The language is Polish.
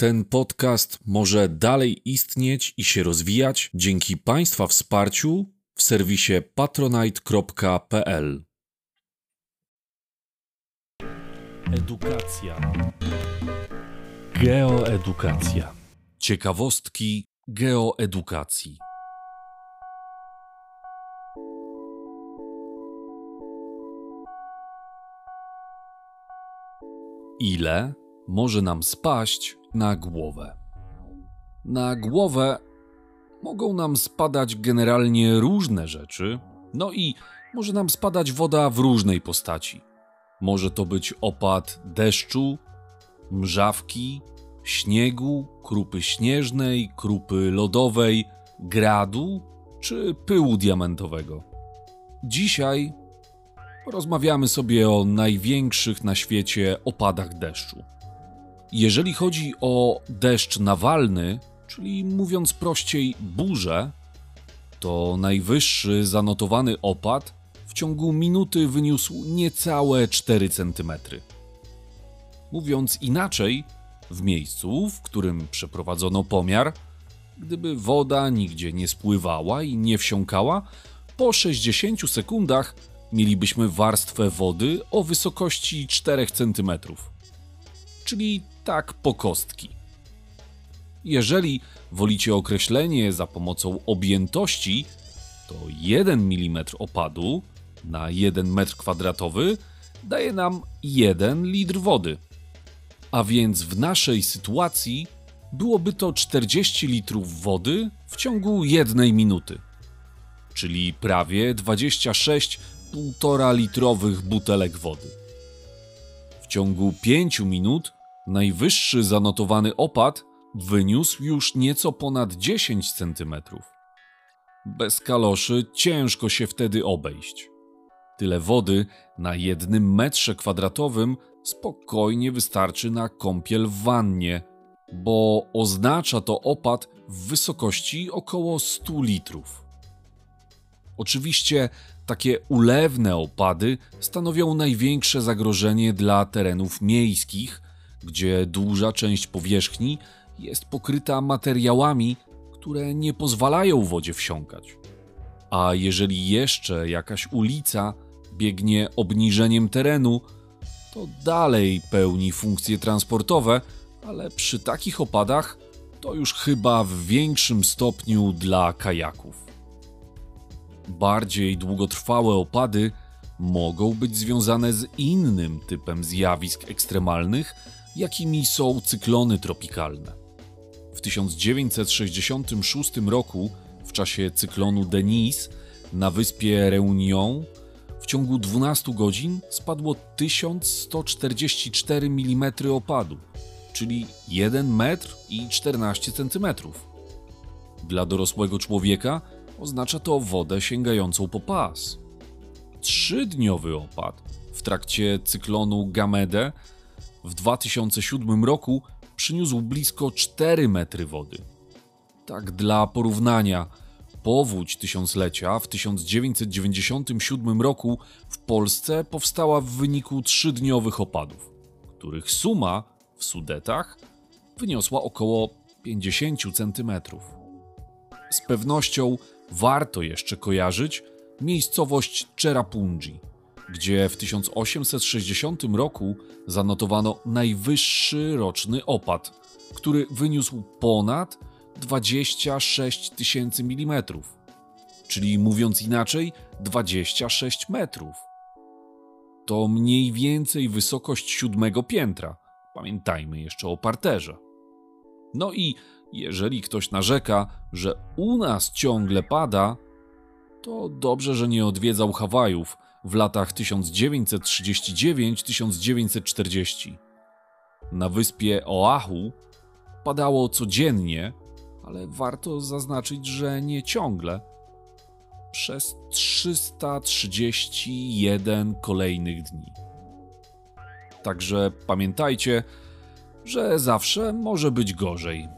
Ten podcast może dalej istnieć i się rozwijać dzięki Państwa wsparciu w serwisie patronite.pl. Edukacja. Geoedukacja. Ciekawostki geoedukacji. Ile może nam spaść na głowę? Na głowę mogą nam spadać generalnie różne rzeczy, no i może nam spadać woda w różnej postaci. Może to być opad deszczu, mrzawki, śniegu, krupy śnieżnej, krupy lodowej, gradu czy pyłu diamentowego. Dzisiaj porozmawiamy sobie o największych na świecie opadach deszczu. Jeżeli chodzi o deszcz nawalny, czyli mówiąc prościej burzę, to najwyższy zanotowany opad w ciągu minuty wyniósł niecałe 4 cm. Mówiąc inaczej, w miejscu, w którym przeprowadzono pomiar, gdyby woda nigdzie nie spływała i nie wsiąkała, po 60 sekundach mielibyśmy warstwę wody o wysokości 4 cm. Czyli tak po kostki. Jeżeli wolicie określenie za pomocą objętości, to 1 mm opadu na 1 m2 daje nam 1 litr wody. A więc w naszej sytuacji byłoby to 40 litrów wody w ciągu jednej minuty, czyli prawie 26 1,5 litrowych butelek wody. W ciągu 5 minut najwyższy zanotowany opad wyniósł już nieco ponad 10 cm. Bez kaloszy ciężko się wtedy obejść. Tyle wody na jednym metrze kwadratowym spokojnie wystarczy na kąpiel w wannie, bo oznacza to opad w wysokości około 100 litrów. Oczywiście takie ulewne opady stanowią największe zagrożenie dla terenów miejskich, gdzie duża część powierzchni jest pokryta materiałami, które nie pozwalają wodzie wsiąkać. A jeżeli jeszcze jakaś ulica biegnie obniżeniem terenu, to dalej pełni funkcje transportowe, ale przy takich opadach to już chyba w większym stopniu dla kajaków. Bardziej długotrwałe opady mogą być związane z innym typem zjawisk ekstremalnych, jakimi są cyklony tropikalne. W 1966 roku, w czasie cyklonu Denise, na wyspie Reunion, w ciągu 12 godzin spadło 1144 mm opadu, czyli 1 metr i 14 cm. Dla dorosłego człowieka oznacza to wodę sięgającą po pas. Trzydniowy opad w trakcie cyklonu Gamede w 2007 roku przyniósł blisko 4 metry wody. Tak dla porównania, powódź tysiąclecia w 1997 roku w Polsce powstała w wyniku trzydniowych opadów, których suma w Sudetach wyniosła około 50 cm. Z pewnością warto jeszcze kojarzyć miejscowość Cherrapunji, gdzie w 1860 roku zanotowano najwyższy roczny opad, który wyniósł ponad 26 tysięcy mm, czyli mówiąc inaczej, 26 metrów. To mniej więcej wysokość siódmego piętra. Pamiętajmy jeszcze o parterze. No i jeżeli ktoś narzeka, że u nas ciągle pada, to dobrze, że nie odwiedzał Hawajów w latach 1939-1940. Na wyspie Oahu padało codziennie, ale warto zaznaczyć, że nie ciągle. Przez 331 kolejnych dni. Także pamiętajcie, że zawsze może być gorzej.